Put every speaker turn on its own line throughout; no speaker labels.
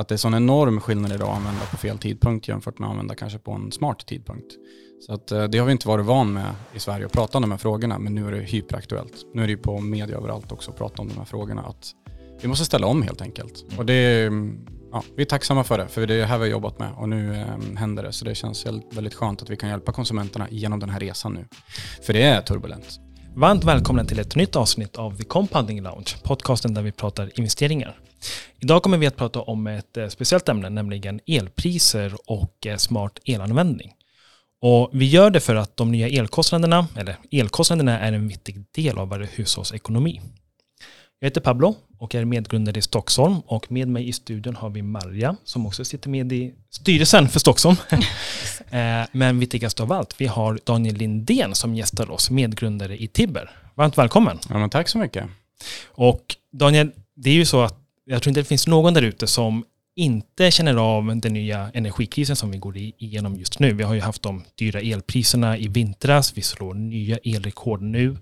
Att det är sån enorm skillnad idag att använda på fel tidpunkt jämfört med att använda kanske på en smart tidpunkt. Så att, eh, det har vi inte varit van med i Sverige att prata om de här frågorna, men nu är det hyperaktuellt. Nu är det ju på media överallt också att prata om de här frågorna. Att vi måste ställa om helt enkelt. Och det är, ja, vi är tacksamma för det, för det är det här vi har jobbat med och nu eh, händer det. Så det känns väldigt skönt att vi kan hjälpa konsumenterna genom den här resan nu. För det är turbulent.
Varmt välkomna till ett nytt avsnitt av The Compounding Lounge, podcasten där vi pratar investeringar. Idag kommer vi att prata om ett eh, speciellt ämne, nämligen elpriser och eh, smart elanvändning. Och vi gör det för att de nya elkostnaderna, eller elkostnaderna är en viktig del av varje hushålls ekonomi. Jag heter Pablo och är medgrundare i Stockholm och med mig i studion har vi Marja som också sitter med i styrelsen för Stockholm. Eh, men viktigast av allt, vi har Daniel Lindén som gästar oss, medgrundare i Tibber. Varmt välkommen.
Ja, men tack så mycket.
Och Daniel, det är ju så att jag tror inte det finns någon där ute som inte känner av den nya energikrisen som vi går igenom just nu. Vi har ju haft de dyra elpriserna i vintras, vi slår nya elrekord nu.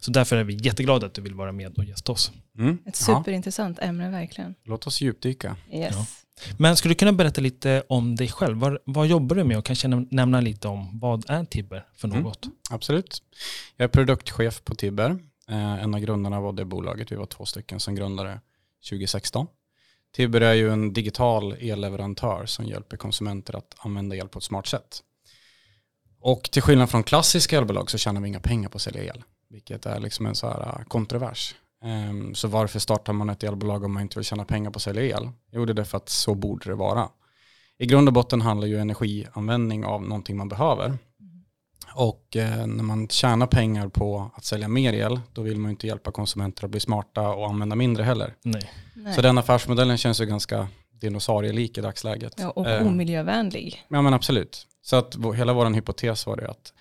Så därför är vi jätteglada att du vill vara med och gästa oss.
Mm. Ett superintressant ja. ämne verkligen.
Låt oss djupdyka.
Yes. Ja.
Men skulle du kunna berätta lite om dig själv? Vad, vad jobbar du med och kanske nämna lite om vad är Tibber för mm. något? Mm.
Absolut. Jag är produktchef på Tibber. Eh, en av grundarna var det bolaget. Vi var två stycken som grundade 2016. Tibber är ju en digital elleverantör som hjälper konsumenter att använda el på ett smart sätt. Och till skillnad från klassiska elbolag så tjänar vi inga pengar på att sälja el, vilket är liksom en så här äh, kontrovers. Ehm, så varför startar man ett elbolag om man inte vill tjäna pengar på att sälja el? Jo, det är därför att så borde det vara. I grund och botten handlar ju energianvändning av någonting man behöver. Och eh, när man tjänar pengar på att sälja mer el, då vill man inte hjälpa konsumenter att bli smarta och använda mindre heller.
Nej.
Nej. Så den affärsmodellen känns ju ganska dinosaurielik i dagsläget.
Ja, och eh, omiljövänlig.
Ja, men absolut. Så att hela vår hypotes var det att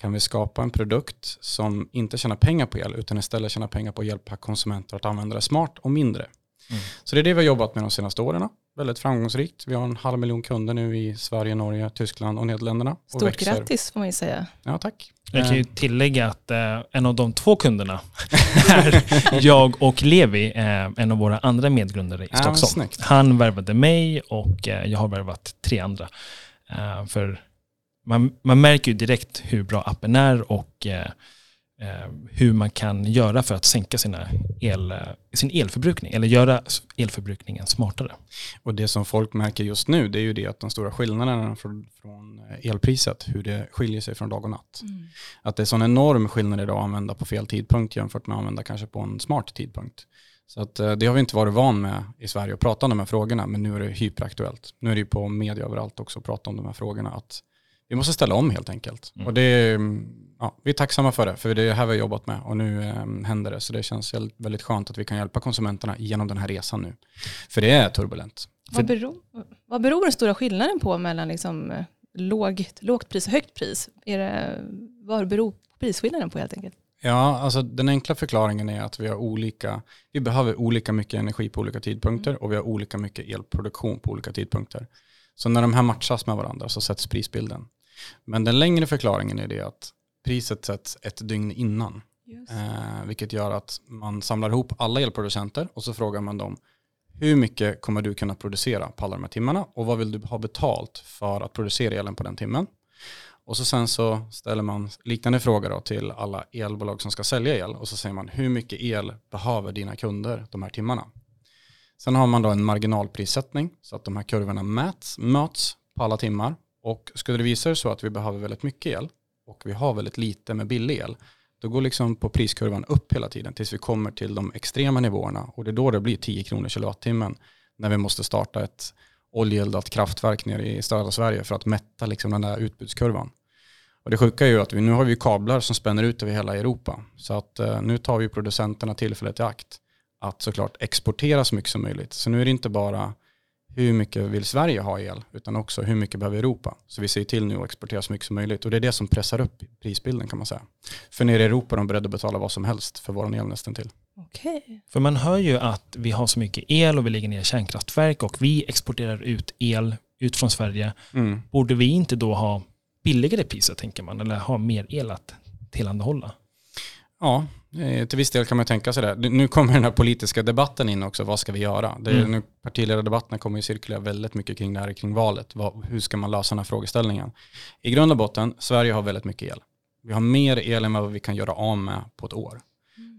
kan vi skapa en produkt som inte tjänar pengar på el, utan istället tjänar pengar på att hjälpa konsumenter att använda det smart och mindre. Mm. Så det är det vi har jobbat med de senaste åren väldigt framgångsrikt. Vi har en halv miljon kunder nu i Sverige, Norge, Tyskland och Nederländerna.
Stort och grattis får man ju säga.
Ja, tack.
Jag kan ju eh. tillägga att eh, en av de två kunderna är jag och Levi, eh, en av våra andra medgrundare i Stockholm. Ja, Han värvade mig och eh, jag har värvat tre andra. Eh, för man, man märker ju direkt hur bra appen är och eh, Eh, hur man kan göra för att sänka sina el, sin elförbrukning eller göra elförbrukningen smartare.
Och det som folk märker just nu det är ju det att de stora skillnaderna från, från elpriset, hur det skiljer sig från dag och natt. Mm. Att det är sån enorm skillnad idag att använda på fel tidpunkt jämfört med att använda kanske på en smart tidpunkt. Så att, eh, det har vi inte varit van med i Sverige att prata om de här frågorna, men nu är det hyperaktuellt. Nu är det ju på media överallt också att prata om de här frågorna, att vi måste ställa om helt enkelt. Mm. Och det är, ja, vi är tacksamma för det, för det är här vi har jobbat med och nu eh, händer det. Så det känns väldigt skönt att vi kan hjälpa konsumenterna genom den här resan nu. För det är turbulent.
Vad beror, vad beror den stora skillnaden på mellan liksom eh, lågt, lågt pris och högt pris? Är det, vad beror prisskillnaden på helt enkelt?
Ja, alltså den enkla förklaringen är att vi har olika, vi behöver olika mycket energi på olika tidpunkter mm. och vi har olika mycket elproduktion på olika tidpunkter. Så när de här matchas med varandra så sätts prisbilden. Men den längre förklaringen är det att priset sätts ett dygn innan. Eh, vilket gör att man samlar ihop alla elproducenter och så frågar man dem hur mycket kommer du kunna producera på alla de här timmarna och vad vill du ha betalt för att producera elen på den timmen? Och så sen så ställer man liknande frågor till alla elbolag som ska sälja el och så säger man hur mycket el behöver dina kunder de här timmarna? Sen har man då en marginalprissättning så att de här kurvorna mäts, möts på alla timmar och skulle det visa sig så att vi behöver väldigt mycket el och vi har väldigt lite med billig el, då går liksom på priskurvan upp hela tiden tills vi kommer till de extrema nivåerna och det är då det blir 10 kronor kilowattimmen när vi måste starta ett oljeeldat kraftverk nere i södra Sverige för att mätta liksom den där utbudskurvan. Och det sjuka är ju att vi nu har vi kablar som spänner ut över hela Europa. Så att eh, nu tar vi producenterna tillfället i akt att såklart exportera så mycket som möjligt. Så nu är det inte bara hur mycket vill Sverige ha el, utan också hur mycket behöver Europa. Så vi ser till nu att exportera så mycket som möjligt och det är det som pressar upp prisbilden kan man säga. För nere i Europa är de beredda att betala vad som helst för vår el nästan till.
Okay.
För man hör ju att vi har så mycket el och vi lägger ner kärnkraftverk och vi exporterar ut el ut från Sverige. Mm. Borde vi inte då ha billigare priser tänker man eller ha mer el att tillhandahålla?
Ja, till viss del kan man tänka sig det. Nu kommer den här politiska debatten in också. Vad ska vi göra? Det är,
Mm.
nu, partiledardebatterna kommer ju cirkulera väldigt mycket kring det här kring valet. Vad, hur ska man lösa den här frågeställningen? I grund och botten, Sverige har väldigt mycket el. Vi har mer el än vad vi kan göra av med på ett år.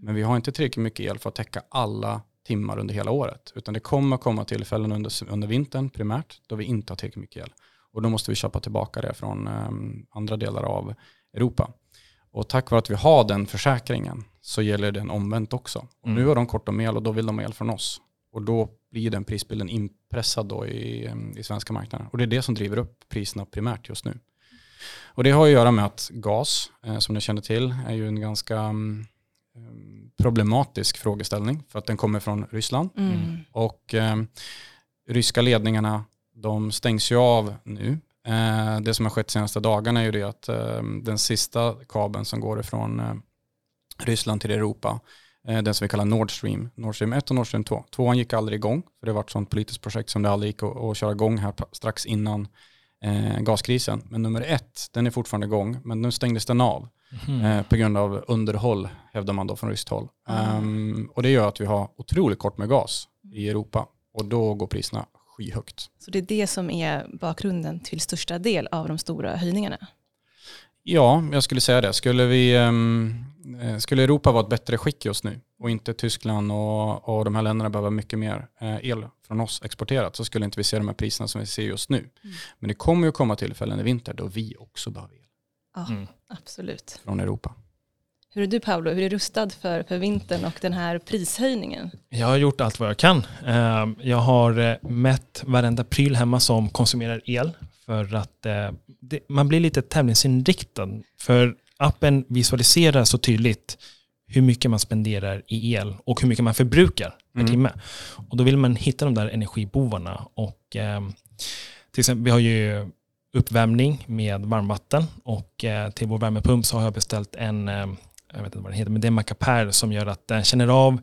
Men vi har inte tillräckligt mycket el för att täcka alla timmar under hela året. Utan det kommer komma tillfällen under, under vintern primärt då vi inte har tillräckligt mycket el. Och då måste vi köpa tillbaka det från um, andra delar av Europa. Och tack vare att vi har den försäkringen så gäller den omvänt också. Och
Mm.
Nu har de kort om el och då vill de ha el från oss. Och då blir den prisbilden inpressad då i, i svenska marknaden. Och det är det som driver upp priserna primärt just nu. Och det har att göra med att gas, eh, som ni känner till, är ju en ganska um, problematisk frågeställning för att den kommer från Ryssland.
Mm.
Och eh, ryska ledningarna, de stängs ju av nu. Eh, det som har skett de senaste dagarna är ju det att eh, den sista kabeln som går ifrån eh, Ryssland till Europa, eh, den som vi kallar Nord Stream, Nord Stream 1 och Nord Stream 2. Tvåan gick aldrig igång, för det var ett sånt politiskt projekt som det aldrig gick att, att köra igång här strax innan eh, gaskrisen. Men nummer ett, den är fortfarande igång, men nu stängdes den av.
Mhm.
Eh, på grund av underhåll, hävdar man då från ryskt håll.
Ah.
Ehm, och det gör att vi har otroligt kort med gas i Europa. Och då går priserna skyhögt.
Så det är det som är bakgrunden till största del av de stora höjningarna.
Ja, jag skulle säga det. Skulle, vi, ehm, eh, skulle Europa vara ett bättre skick just nu och inte Tyskland och, och de här länderna behöver mycket mer eh, el från oss exporterat så skulle inte vi se de här priserna som vi ser just nu. Men det kommer ju komma tillfällen i vinter då vi också behöver el
Ja,
Mm.
absolut.
från Europa.
Hur är du Paolo, hur är du rustad för, för vintern och den här prishöjningen?
Jag har gjort allt vad jag kan. Eh, Jag har eh, mätt varenda pryl hemma som konsumerar el för att eh, det, man blir lite tävlingsinriktad. För appen visualiserar så tydligt hur mycket man spenderar i el och hur mycket man förbrukar per
Mm.
timme. Och då vill man hitta de där energibovarna. Och, eh, till exempel, vi har ju uppvärmning med varmvatten och eh, till vår värmepump så har jag beställt en, eh, jag vet inte vad den heter, men det är en Macapär som gör att den känner av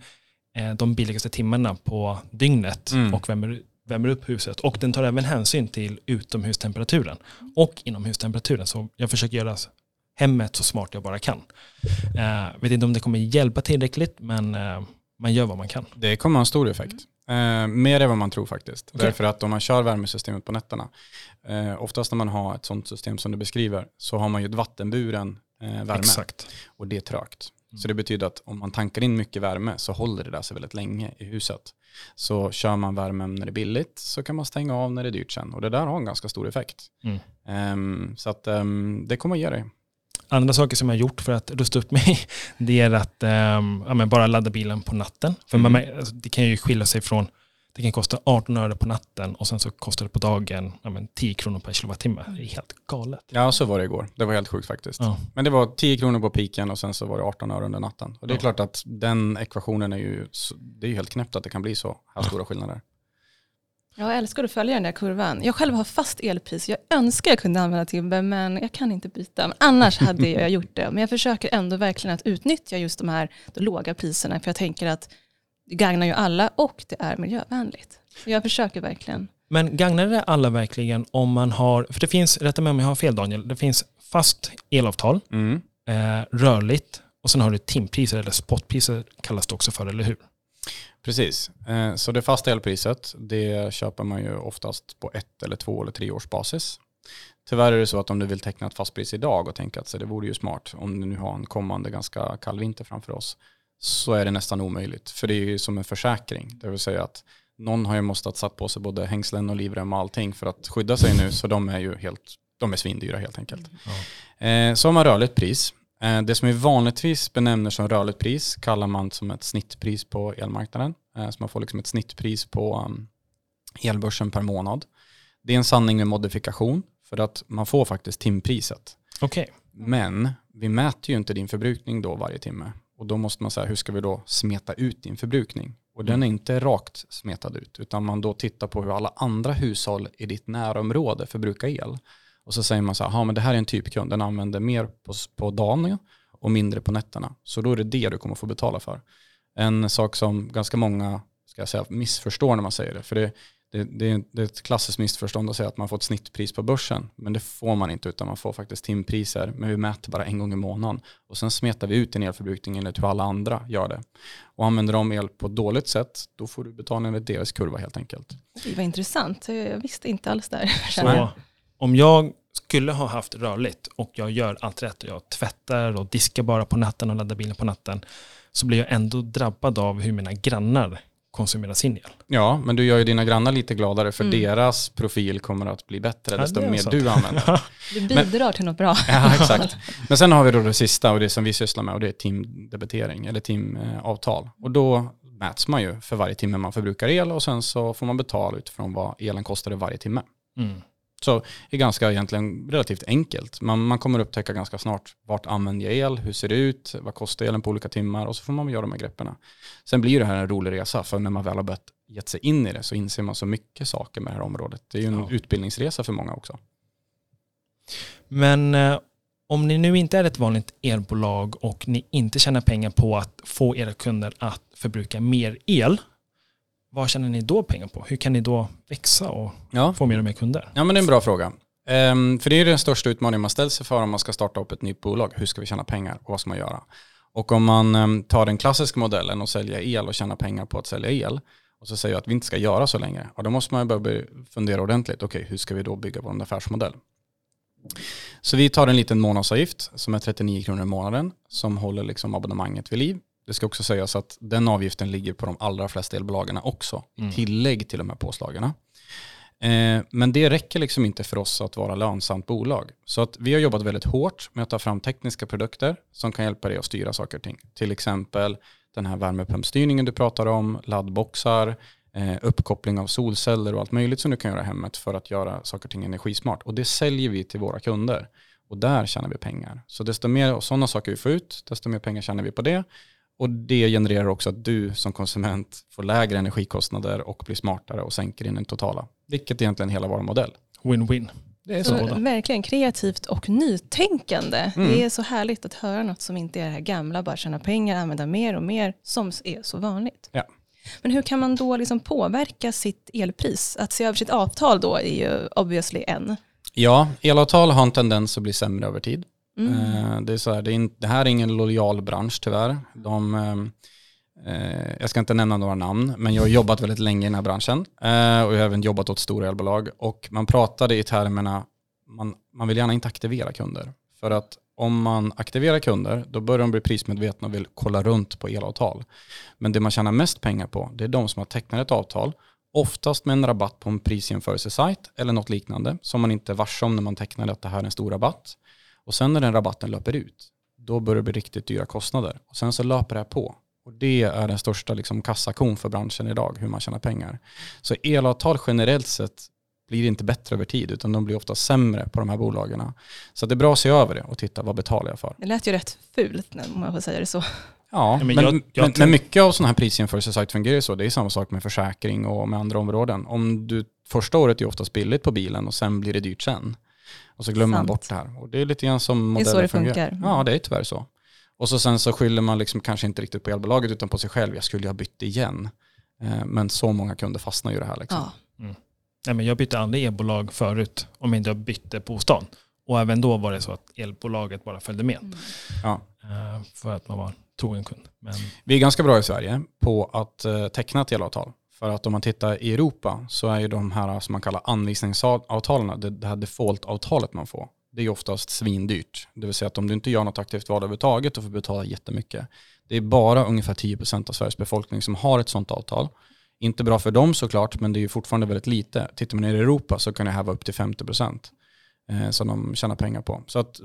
eh, de billigaste timmarna på dygnet
Mm.
och värmer, värmer upp huset. Och den tar även hänsyn till utomhustemperaturen och inomhustemperaturen. Så jag försöker göra hemmet så smart jag bara kan. Eh, vet inte om det kommer hjälpa tillräckligt, men eh, man gör vad man kan.
Det kommer ha en stor effekt. Eh, mer än vad man tror faktiskt.
Okej.
Därför att om man kör värmesystemet på nätterna, eh, oftast när man har ett sånt system som du beskriver, så har man ju ett vattenburen eh, värme
Exakt.
och det är trögt.
Mm.
Så det betyder att om man tankar in mycket värme så håller det där sig väldigt länge i huset. Så kör man värmen när det är billigt så kan man stänga av när det är dyrt sen. Och det där har en ganska stor effekt.
Mm.
Ehm, så att ehm, det kommer att ge dig.
Andra saker som jag har gjort för att rusta upp mig, det är att ehm, ja, bara ladda bilen på natten. För man,
Mm.
alltså, det kan ju skilja sig från, det kan kosta 18 öre på natten och sen så kostar det på dagen ja, men 10 kronor per kilowattimme. Det är helt galet.
Ja, så var det igår. Det var helt sjukt faktiskt.
Ja.
Men det var 10 kronor på piken och sen så var det 18 öre under natten. Och det är
Ja.
klart att den ekvationen är ju, det är ju helt knäppt att det kan bli så här stora skillnader.
Jag älskar att följa den där kurvan. Jag själv har fast elpris. Jag önskar jag kunde använda Tibbe, men jag kan inte byta. Men annars hade jag gjort det. Men jag försöker ändå verkligen att utnyttja just de här de låga priserna, för jag tänker att det gagnar ju alla och det är miljövänligt. Jag försöker verkligen.
Men gagnar det alla verkligen om man har, för det finns, rätta mig om jag har fel Daniel, det finns fast elavtal,
Mm.
eh, rörligt och sen har du timpriser eller spotpriser kallas det också för, eller hur?
Precis. Eh, Så det fasta elpriset, det köper man ju oftast på ett eller två eller tre års basis. Tyvärr är det så att om du vill teckna ett fastpris idag och tänka att så det vore ju smart om du nu har en kommande ganska kall vinter framför oss så är det nästan omöjligt. För det är ju som en försäkring. Det vill säga att någon har ju måste ha satt på sig både hängslen och livrem och allting för att skydda sig nu så de är ju helt, de är svindyra helt enkelt. Eh, så har man rörligt pris. Eh, det som vi vanligtvis benämner som rörligt pris kallar man som ett snittpris på elmarknaden. Eh, så man får liksom ett snittpris på um, elbörsen per månad. Det är en sanning med modifikation för att man får faktiskt timpriset.
Okej.
Men vi mäter ju inte din förbrukning då varje timme. Och då måste man säga hur ska vi då smeta ut din förbrukning? Och den är inte rakt smetad ut utan man då tittar på hur alla andra hushåll i ditt närområde förbrukar el. Och så säger man så här, "Ja, men det här är en typkund, den använder mer på, på dagen och mindre på nätterna. Så då är det det du kommer få betala för. En sak som ganska många ska jag säga, missförstår när man säger det. För det, det, det, det, är ett klassiskt missförstånd att säga att man får ett snittpris på börsen. Men det får man inte utan man får faktiskt timpriser. Men vi mäter bara en gång i månaden. Och sen smetar vi ut din elförbrukning enligt hur alla andra gör det. Och använder de el på ett dåligt sätt då får du betala enligt deras kurva helt enkelt.
Det var intressant. Jag visste inte alls där.
Så om jag skulle ha haft rörligt och jag gör allt rätt, jag tvättar och diskar bara på natten och laddar bilen på natten, så blir jag ändå drabbad av hur mina grannar konsumera sin el.
Ja, men du gör ju dina grannar lite gladare för mm. deras profil kommer att bli bättre ja, desto mer du använder.
Du bidrar men, till något bra.
Ja, exakt. Men sen har vi då det sista och det som vi sysslar med och det är timdebitering eller timavtal. Och då mäts man ju för varje timme man förbrukar el och sen så får man betala utifrån vad elen kostade varje timme. Mm. Så det är ganska egentligen relativt enkelt. Man, man kommer upptäcka ganska snart vart använder jag el, hur ser det ut, vad kostar elen på olika timmar och så får man göra de här greppen. Sen blir det här en rolig resa för när man väl har börjat gett sig in i det så inser man så mycket saker med det här området. Det är ju en ja. utbildningsresa för många också.
Men eh, om ni nu inte är ett vanligt elbolag och ni inte tjänar pengar på att få era kunder att förbruka mer el, vad tjänar ni då pengar på? Hur kan ni då växa och ja. få mer och mer kunder?
Ja men det är en bra fråga. Um, för det är den största utmaningen man ställs för om man ska starta upp ett nytt bolag. Hur ska vi tjäna pengar och vad ska man göra? Och om man um, tar den klassiska modellen och säljer el och tjänar pengar på att sälja el och så säger jag att vi inte ska göra så längre, ja, då måste man börja fundera ordentligt. Okej, okay, hur ska vi då bygga vår affärsmodell? Så vi tar en liten månadsavgift som är 39 kronor i månaden som håller liksom abonnemanget vid liv. Det ska också sägas att den avgiften ligger på de allra flesta elbolagen också, mm. i tillägg till de här påslagen. Eh, men det räcker liksom inte för oss att vara lönsamt bolag. Så att vi har jobbat väldigt hårt med att ta fram tekniska produkter som kan hjälpa dig att styra saker och ting. Till exempel den här värmepumpstyrningen du pratar om, laddboxar, eh, uppkoppling av solceller och allt möjligt som du kan göra hemmet för att göra saker och ting energismart. Och det säljer vi till våra kunder. Och där tjänar vi pengar. Så desto mer sådana saker vi får ut, desto mer pengar tjänar vi på det. Och det genererar också att du som konsument får lägre energikostnader och blir smartare och sänker din totala. Vilket är egentligen hela vår modell.
Win-win.
Det är så. så verkligen kreativt och nytänkande. Mm. Det är så härligt att höra något som inte är det här gamla, bara tjäna pengar, använda mer och mer, som är så vanligt.
Ja.
Men hur kan man då liksom påverka sitt elpris? Att se över sitt avtal då är ju obviously en.
Ja, elavtal har en tendens att bli sämre över tid. Mm. Eh, det, är så här, det, är in, det, här är ingen lojal bransch tyvärr. De, eh, eh, jag ska inte nämna några namn, men jag har jobbat väldigt länge i den här branschen eh, och jag har även jobbat åt stora elbolag. Och man pratade i termerna, man, man vill gärna inte aktivera kunder. För att om man aktiverar kunder, då börjar de bli prismedvetna och vill kolla runt på elavtal. Men det man tjänar mest pengar på, det är de som har tecknat ett avtal, oftast med en rabatt på en prisjämförelsesajt eller något liknande, som man inte är varse om när man tecknar att det här är en stor rabatt. Och sen när den rabatten löper ut, då börjar det bli riktigt dyra kostnader. Och sen så löper det här på. Och det är den största liksom, kassakon för branschen idag, hur man tjänar pengar. Så elavtal generellt sett blir inte bättre över tid, utan de blir ofta sämre på de här bolagen. Så det är bra att se över det och titta vad betalar jag för.
Det lät ju rätt fult om man får säga det så.
Ja, men, jag, jag men, men, mycket av sådana här prisjämförelsesajter fungerar så. Det är samma sak med försäkring och med andra områden. Om du första året är oftast billigt på bilen och sen blir det dyrt sen. Och så glömmer Sant. man bort det här. Och det är lite grann som modellen
Det är så det fungerar. funkar.
Ja, det är tyvärr så. Och så sen så skyller man liksom kanske inte riktigt på elbolaget utan på sig själv. Jag skulle ha bytt igen. Eh, men så många kunder fastnar ju i det här. Liksom.
Ja. Mm. Nej, men jag bytte aldrig elbolag förut om jag inte bytte bostad. Och även då var det så att elbolaget bara följde med. Mm.
Ja.
Eh, för att man var trogen kund. Men...
Vi är ganska bra i Sverige på att eh, teckna ett elavtal. För att om man tittar i Europa så är ju de här som man kallar anvisningsavtalen, det, det här default-avtalet man får, det är oftast svindyrt. Det vill säga att om du inte gör något aktivt val överhuvudtaget då får du betala jättemycket. Det är bara ungefär 10% av Sveriges befolkning som har ett sådant avtal. Inte bra för dem såklart, men det är ju fortfarande väldigt lite. Tittar man ner i Europa så kan det här vara upp till 50% eh, som de tjänar pengar på. Så att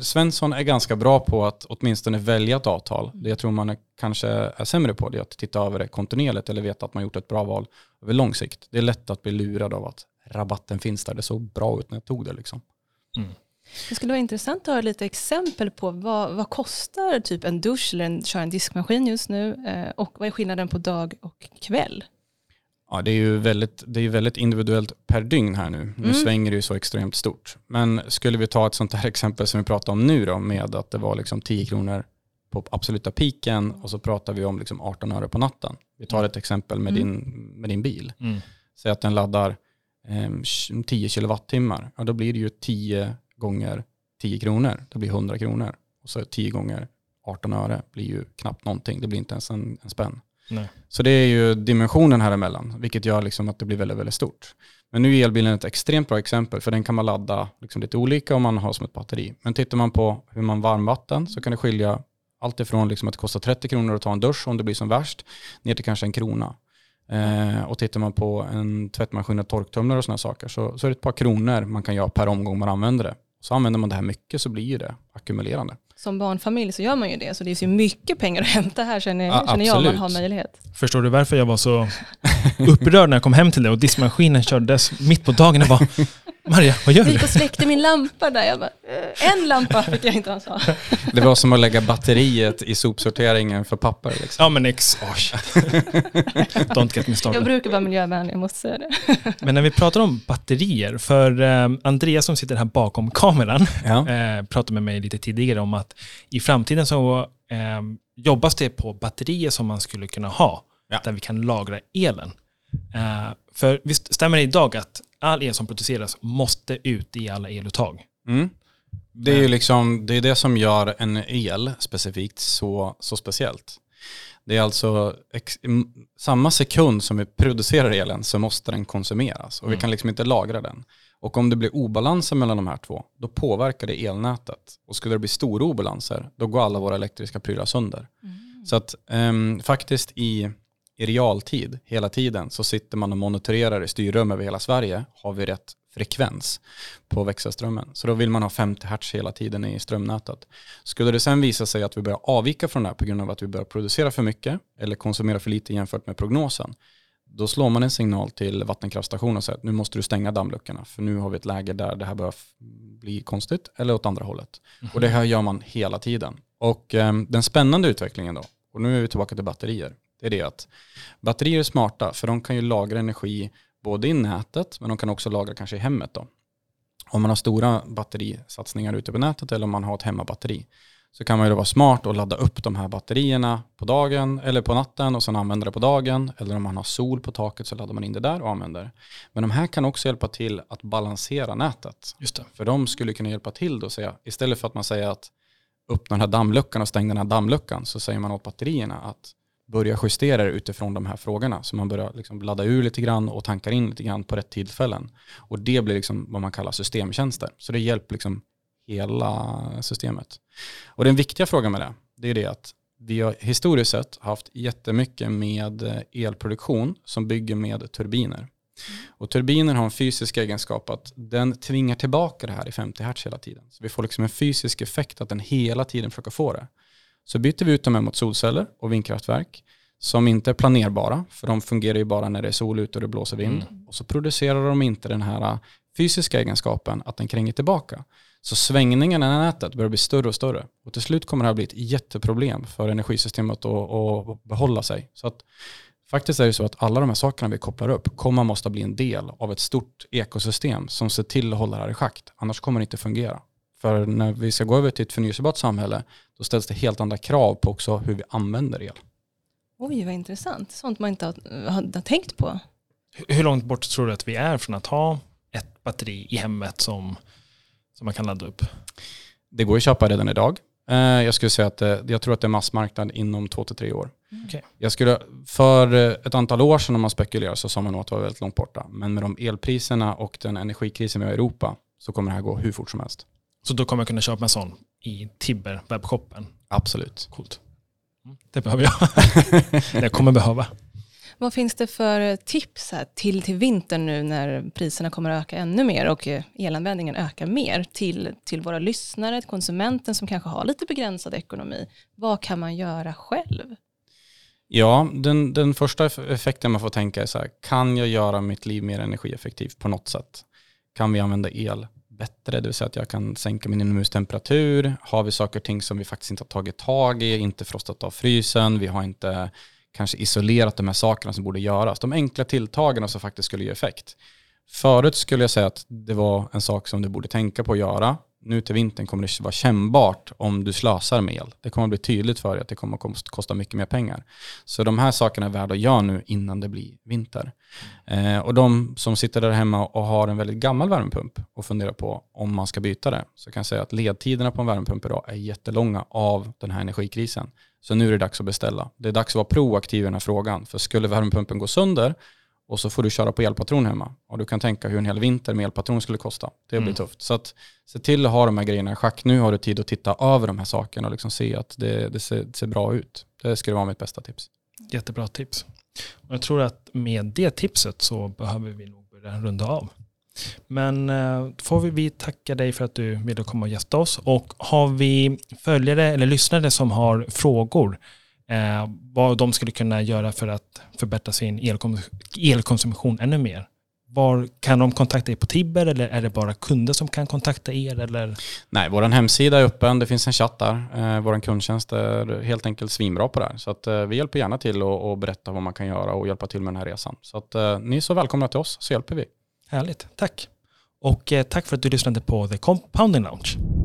Svensson är ganska bra på att åtminstone välja ett avtal. Det jag tror man är, kanske är sämre på det är att titta över det kontinuerligt eller veta att man gjort ett bra val över lång sikt. Det är lätt att bli lurad av att rabatten finns där. Det såg bra ut när jag tog det. Liksom.
Mm. Det skulle vara intressant att höra lite exempel på vad, vad kostar typ en dusch eller en, köra en diskmaskin just nu eh, och vad är skillnaden på dag och kväll?
Ja, det är ju väldigt, det är väldigt individuellt per dygn här nu. Nu mm. svänger det ju så extremt stort. Men skulle vi ta ett sånt här exempel som vi pratar om nu då, med att det var liksom 10 kronor på absoluta piken och så pratar vi om liksom 18 öre på natten. Vi tar ett exempel med, mm. din, med din bil. Mm. säg att den laddar eh, 10 kilowattimmar, ja, då blir det ju 10 gånger 10 kronor, det blir 100 kronor. Och så 10 gånger 18 öre blir ju knappt någonting, det blir inte ens en, en spänn.
Nej.
Så det är ju dimensionen här emellan, vilket gör liksom att det blir väldigt, väldigt stort. Men nu är elbilen ett extremt bra exempel, för den kan man ladda liksom lite olika om man har som ett batteri. Men tittar man på hur man varmvatten så kan det skilja allt ifrån liksom att det kostar 30 kronor att ta en dusch om det blir som värst, ner till kanske en krona. Eh, och tittar man på en tvättmaskin och torktumlare och sådana saker så, så är det ett par kronor man kan göra per omgång man använder det. Så använder man det här mycket så blir ju det ackumulerande.
Som barnfamilj så gör man ju det, så det är ju mycket pengar att hämta här känner,
Ja,
känner jag om man har möjlighet.
Förstår du varför jag var så upprörd när jag kom hem till det och diskmaskinen kördes mitt på dagen? Jag bara, Maria, vad gör
Jag
du?
gick och släckte min lampa där, jag bara, "Eh, en lampa fick jag inte ens ha.
Det var som att lägga batteriet i sopsorteringen för papper. Liksom.
Ja men ex... Oh. Don't get me
Jag
started.
brukar vara miljövänlig, jag måste säga det.
Men när vi pratar om batterier, för eh, Andreas som sitter här bakom kameran
Ja.
eh, pratade med mig lite tidigare om att i framtiden så jobbas det på batterier som man skulle kunna ha,
Ja.
där vi kan lagra elen. För visst stämmer det idag att all el som produceras måste ut i alla eluttag?
Mm. Det är ju liksom, det är det som gör en el specifikt så, så speciellt. Det är alltså ex, samma sekund som vi producerar elen så måste den konsumeras och vi
Mm.
kan liksom inte lagra den. Och om det blir obalanser mellan de här två, då påverkar det elnätet. Och skulle det bli stora obalanser, då går alla våra elektriska prylar sönder. Så att ehm, faktiskt i, i realtid, hela tiden, så sitter man och monitorerar i styrrum över hela Sverige. Har vi rätt frekvens på växelströmmen? Så då vill man ha 50 hertz hela tiden i strömnätet. Skulle det sen visa sig att vi börjar avvika från det här på grund av att vi börjar producera för mycket eller konsumera för lite jämfört med prognosen, då slår man en signal till vattenkraftstationen och säger att nu måste du stänga dammluckorna för nu har vi ett läge där det här börjar bli konstigt eller åt andra hållet. Och det här gör man hela tiden. Och eh, den spännande utvecklingen då, och nu är vi tillbaka till batterier, det är det att batterier är smarta för de kan ju lagra energi både i nätet men de kan också lagra kanske i hemmet då. Om man har stora batterisatsningar ute på nätet eller om man har ett hemmabatteri så kan man ju vara smart och ladda upp de här batterierna på dagen eller på natten och sen använda det på dagen. Eller om man har sol på taket så laddar man in det där och använder. Men de här kan också hjälpa till att balansera nätet.
Just det.
För de skulle kunna hjälpa till då säga, istället för att man säger att öppna den här dammluckan och stäng den här dammluckan så säger man åt batterierna att börja justera det utifrån de här frågorna. Så man börjar liksom ladda ur lite grann och tankar in lite grann på rätt tillfällen. Och det blir liksom vad man kallar systemtjänster. Så det hjälper liksom hela systemet. Och den viktiga frågan med det, det är det att vi har historiskt sett haft jättemycket med elproduktion som bygger med turbiner. Och turbiner har en fysisk egenskap att den tvingar tillbaka det här i 50 Hz hela tiden. Så vi får liksom en fysisk effekt att den hela tiden försöker få det. Så byter vi ut dem mot solceller och vindkraftverk som inte är planerbara, för de fungerar ju bara när det är sol ute och det blåser vind. Och så producerar de inte den här äh, fysiska egenskapen att den kränger tillbaka. Så svängningarna i nätet börjar bli större och större. Och till slut kommer det här bli ett jätteproblem för energisystemet att, att behålla sig. Så att faktiskt är det så att alla de här sakerna vi kopplar upp kommer måste bli en del av ett stort ekosystem som ser till att hålla det här i schakt. Annars kommer det inte fungera. För när vi ska gå över till ett förnyelsebart samhälle, då ställs det helt andra krav på också hur vi använder el.
Oj, vad intressant. Sånt man inte har, tänkt på.
Hur- långt bort tror du att vi är från att ha ett batteri i hemmet som, som man kan ladda upp?
Det går att köpa redan idag. Eh, Jag skulle säga att det, jag tror att det är massmarknad inom två till tre år.
Okej.
Jag skulle, för eh, ett antal år sedan om man spekulerar så sa man nog att det var väldigt långt borta. Men med de elpriserna och den energikrisen vi har i Europa så kommer det här gå hur fort som helst.
Så då kommer jag kunna köpa en sån i Tibber, webbshoppen.
Absolut.
Coolt. Mm, Det behöver jag. Det kommer behöva.
Vad finns det för tips här till, till vintern nu när priserna kommer att öka ännu mer och eh, elanvändningen ökar mer till, till våra lyssnare, till konsumenten som kanske har lite begränsad ekonomi. Vad kan man göra själv?
Ja, den, den första eff- effekten man får tänka är så här, kan jag göra mitt liv mer energieffektivt på något sätt? Kan vi använda el bättre, det vill säga att jag kan sänka min inomhustemperatur? Har vi saker och ting som vi faktiskt inte har tagit tag i, inte frostat av frysen, vi har inte kanske isolerat de här sakerna som borde göras. De enkla tilltagen som faktiskt skulle ge effekt. Förut skulle jag säga att det var en sak som du borde tänka på att göra nu till vintern kommer det vara kännbart om du slösar med el. Det kommer att bli tydligt för dig att det kommer att kosta mycket mer pengar. Så de här sakerna är värda att göra nu innan det blir vinter. Eh, och de som sitter där hemma och har en väldigt gammal värmepump och funderar på om man ska byta det, så kan jag säga att ledtiderna på en värmepump idag är jättelånga av den här energikrisen. Så nu är det dags att beställa. Det är dags att vara proaktiv i den här frågan. För skulle värmepumpen gå sönder och så får du köra på elpatron hemma. Och du kan tänka hur en hel vinter med elpatron skulle kosta. Det blir mm. tufft. Så att, se till att ha de här grejerna i schack. Nu har du tid att titta över de här sakerna och liksom se att det, det, ser, det ser bra ut. Det skulle vara mitt bästa tips.
Jättebra tips. Och jag tror att med det tipset så behöver vi nog börja runda av. Men eh, får vi tacka dig för att du ville komma och gästa oss. Och har vi följare eller lyssnare som har frågor eh, vad de skulle kunna göra för att förbättra sin elkom elkonsumtion ännu mer. Var kan de kontakta er på Tibber eller är det bara kunder som kan kontakta er? Eller?
Nej, vår hemsida är öppen, det finns en chatt där. Eh, vår kundtjänst är helt enkelt svinbra på det här. Så att, eh, vi hjälper gärna till och, berätta vad man kan göra och hjälpa till med den här resan. Så att, eh, ni är så välkomna till oss så hjälper vi.
Härligt, tack. Och eh, tack för att du lyssnade på The Compounding Lounge.